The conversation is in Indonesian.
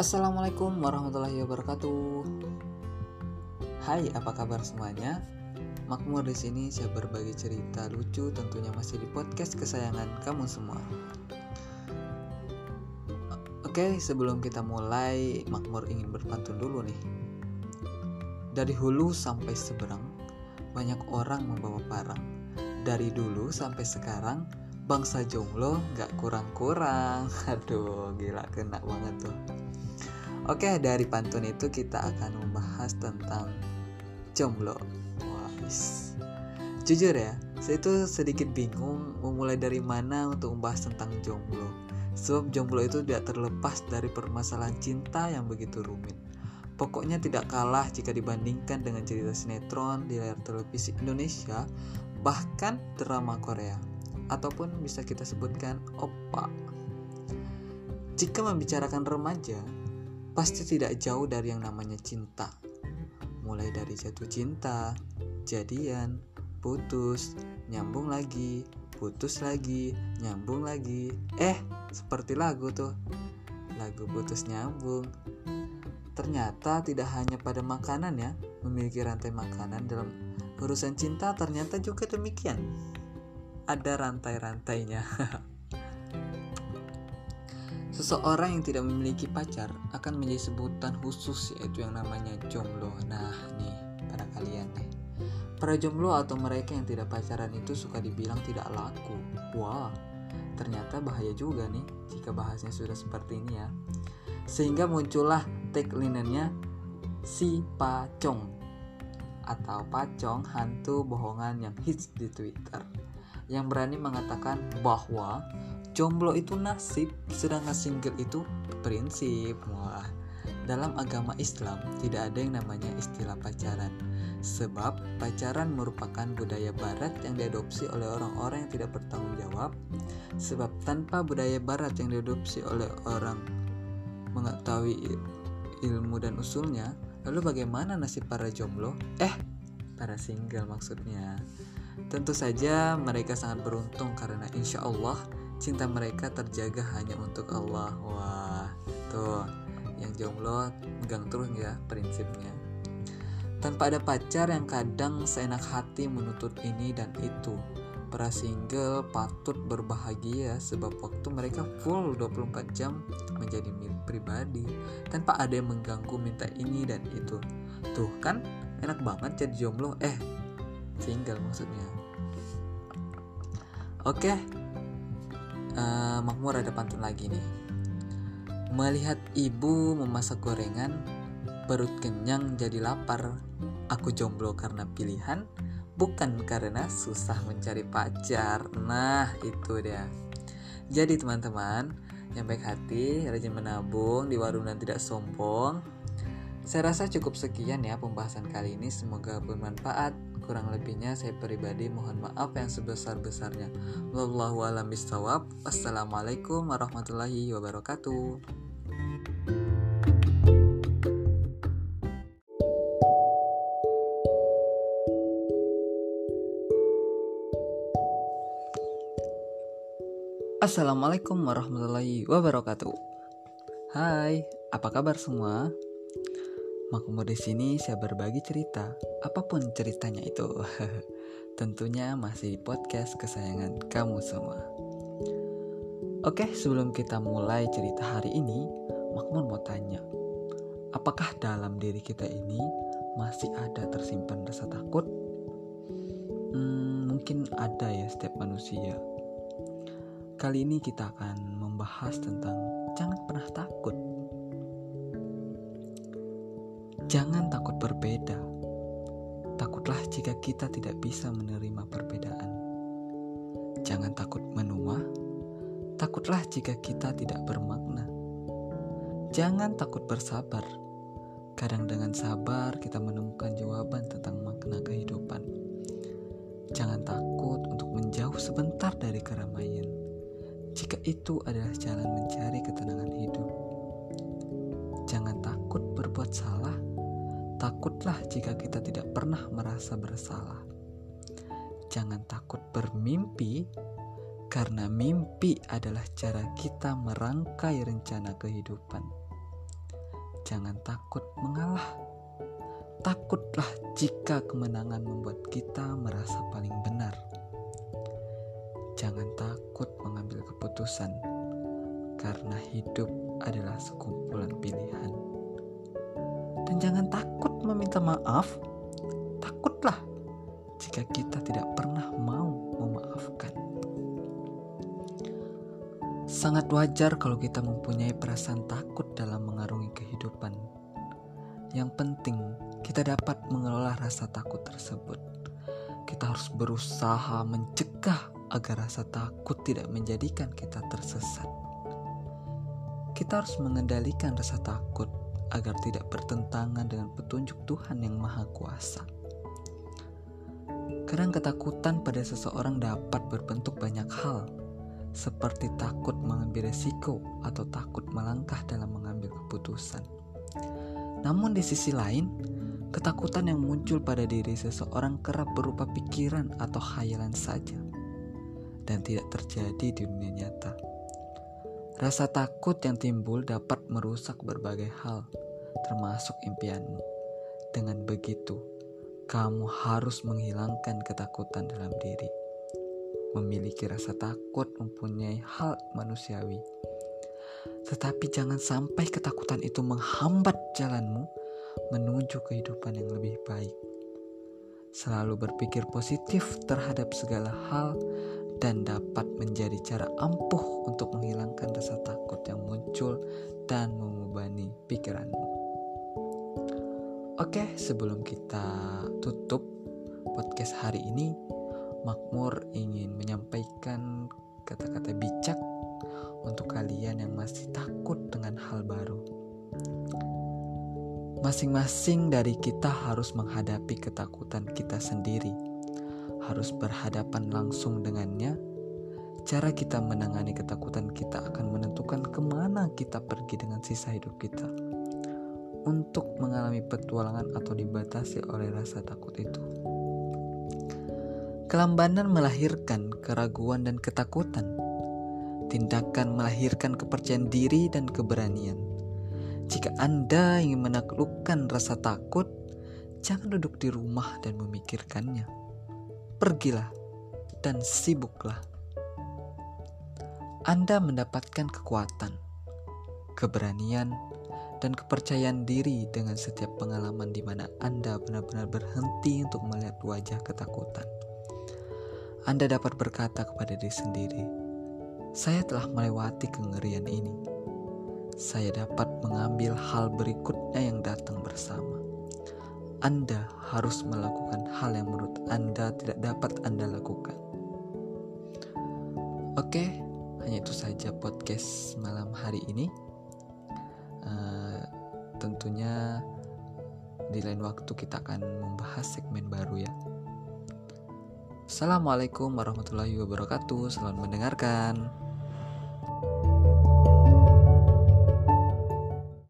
Assalamualaikum warahmatullahi wabarakatuh. Hai, apa kabar semuanya? Makmur di sini saya berbagi cerita lucu tentunya masih di podcast kesayangan kamu semua. Oke, sebelum kita mulai, Makmur ingin berpantun dulu nih. Dari hulu sampai seberang, banyak orang membawa parang. Dari dulu sampai sekarang, bangsa jomblo gak kurang-kurang. Aduh, gila kena banget tuh. Oke, dari pantun itu kita akan membahas tentang jomblo. Wah, Jujur ya, saya itu sedikit bingung memulai dari mana untuk membahas tentang jomblo. Sebab jomblo itu tidak terlepas dari permasalahan cinta yang begitu rumit. Pokoknya tidak kalah jika dibandingkan dengan cerita sinetron di layar televisi Indonesia, bahkan drama Korea, ataupun bisa kita sebutkan opa. Jika membicarakan remaja, pasti tidak jauh dari yang namanya cinta. Mulai dari jatuh cinta, jadian, putus, nyambung lagi, putus lagi, nyambung lagi. Eh, seperti lagu tuh. Lagu putus nyambung. Ternyata tidak hanya pada makanan ya, memiliki rantai makanan dalam urusan cinta ternyata juga demikian. Ada rantai-rantainya. Seseorang yang tidak memiliki pacar akan menjadi sebutan khusus yaitu yang namanya jomblo. Nah, nih para kalian nih. Para jomblo atau mereka yang tidak pacaran itu suka dibilang tidak laku. Wah, ternyata bahaya juga nih jika bahasnya sudah seperti ini ya. Sehingga muncullah tagline-nya si pacong atau pacong hantu bohongan yang hits di Twitter yang berani mengatakan bahwa jomblo itu nasib, sedangkan single itu prinsip. Wah, dalam agama Islam tidak ada yang namanya istilah pacaran. Sebab pacaran merupakan budaya barat yang diadopsi oleh orang-orang yang tidak bertanggung jawab. Sebab tanpa budaya barat yang diadopsi oleh orang mengetahui ilmu dan usulnya, lalu bagaimana nasib para jomblo? Eh, para single maksudnya. Tentu saja mereka sangat beruntung karena insya Allah cinta mereka terjaga hanya untuk Allah. Wah tuh yang jomblo megang terus ya prinsipnya. Tanpa ada pacar yang kadang seenak hati menuntut ini dan itu para single patut berbahagia sebab waktu mereka full 24 jam menjadi milik pribadi tanpa ada yang mengganggu minta ini dan itu. Tuh kan enak banget jadi jomblo. Eh single maksudnya oke okay, uh, Makmur ada pantun lagi nih. Melihat ibu memasak gorengan, perut kenyang jadi lapar. Aku jomblo karena pilihan, bukan karena susah mencari pacar. Nah, itu dia. Jadi teman-teman, yang baik hati, rajin menabung di warung dan tidak sombong. Saya rasa cukup sekian ya pembahasan kali ini. Semoga bermanfaat. Kurang lebihnya saya pribadi mohon maaf yang sebesar-besarnya. Wallahu a'lam. Wassalamualaikum warahmatullahi wabarakatuh. Assalamualaikum warahmatullahi wabarakatuh. Hai, apa kabar semua? Makmur di sini saya berbagi cerita, apa pun ceritanya itu. Tentunya masih di podcast kesayangan kamu semua. Oke, sebelum kita mulai cerita hari ini, Makmur mau tanya, apakah dalam diri kita ini masih ada tersimpan rasa takut? Hmm, mungkin ada ya setiap manusia. Kali ini kita akan membahas tentang jangan pernah takut Jangan takut berbeda. Takutlah jika kita tidak bisa menerima perbedaan. Jangan takut menua. Takutlah jika kita tidak bermakna. Jangan takut bersabar. Kadang dengan sabar kita menemukan jawaban tentang makna kehidupan. Jangan takut untuk menjauh sebentar dari keramaian. Jika itu adalah jalan mencari ketenangan hidup. Jangan takut berbuat salah Takutlah jika kita tidak pernah merasa bersalah. Jangan takut bermimpi, karena mimpi adalah cara kita merangkai rencana kehidupan. jangan takut mengalah. Takutlah jika kemenangan membuat kita merasa paling benar. Jangan takut mengambil keputusan, karena hidup adalah sekumpulan pilihan. Dan jangan takut meminta maaf, takutlah jika kita tidak pernah mau memaafkan. Sangat wajar kalau kita mempunyai perasaan takut dalam mengarungi kehidupan. Yang penting, kita dapat mengelola rasa takut tersebut. Kita harus berusaha mencegah agar rasa takut tidak menjadikan kita tersesat. Kita harus mengendalikan rasa takut agar tidak bertentangan dengan petunjuk Tuhan yang Maha Kuasa. Kadang ketakutan pada seseorang dapat berbentuk banyak hal, seperti takut mengambil resiko atau takut melangkah dalam mengambil keputusan. Namun di sisi lain, ketakutan yang muncul pada diri seseorang kerap berupa pikiran atau khayalan saja dan tidak terjadi di dunia nyata. Rasa takut yang timbul dapat merusak berbagai hal, termasuk impianmu. Dengan begitu, kamu harus menghilangkan ketakutan dalam diri. Memiliki rasa takut mempunyai hal manusiawi. Tetapi jangan sampai ketakutan itu menghambat jalanmu menuju kehidupan yang lebih baik. Selalu berpikir positif terhadap segala hal dan dapat menjadi cara ampuh untuk menghilangkan rasa takut yang muncul dan membebani pikiranmu. Oke, sebelum kita tutup podcast hari ini, Makmur ingin menyampaikan kata-kata bijak untuk kalian yang masih takut dengan hal baru. Masing-masing dari kita harus menghadapi ketakutan kita sendiri harus berhadapan langsung dengannya, cara kita menangani ketakutan kita akan menentukan ke mana kita pergi dengan sisa hidup kita. Untuk mengalami petualangan atau dibatasi oleh rasa takut itu. Kelambanan melahirkan keraguan dan ketakutan. Tindakan melahirkan kepercayaan diri dan keberanian. Jika Anda ingin menaklukkan rasa takut, jangan duduk di rumah dan memikirkannya pergilah dan sibuklah. Anda mendapatkan kekuatan, keberanian, dan kepercayaan diri dengan setiap pengalaman di mana Anda benar-benar berhenti untuk melihat wajah ketakutan. Anda dapat berkata kepada diri sendiri, "Saya telah melewati kengerian ini. Saya dapat mengambil hal berikutnya yang datang bersama." Anda harus melakukan hal yang menurut Anda tidak dapat Anda lakukan. Oke, hanya itu saja podcast malam hari ini. Uh, tentunya di lain waktu kita akan membahas segmen baru ya. Assalamualaikum warahmatullahi wabarakatuh. Selamat mendengarkan.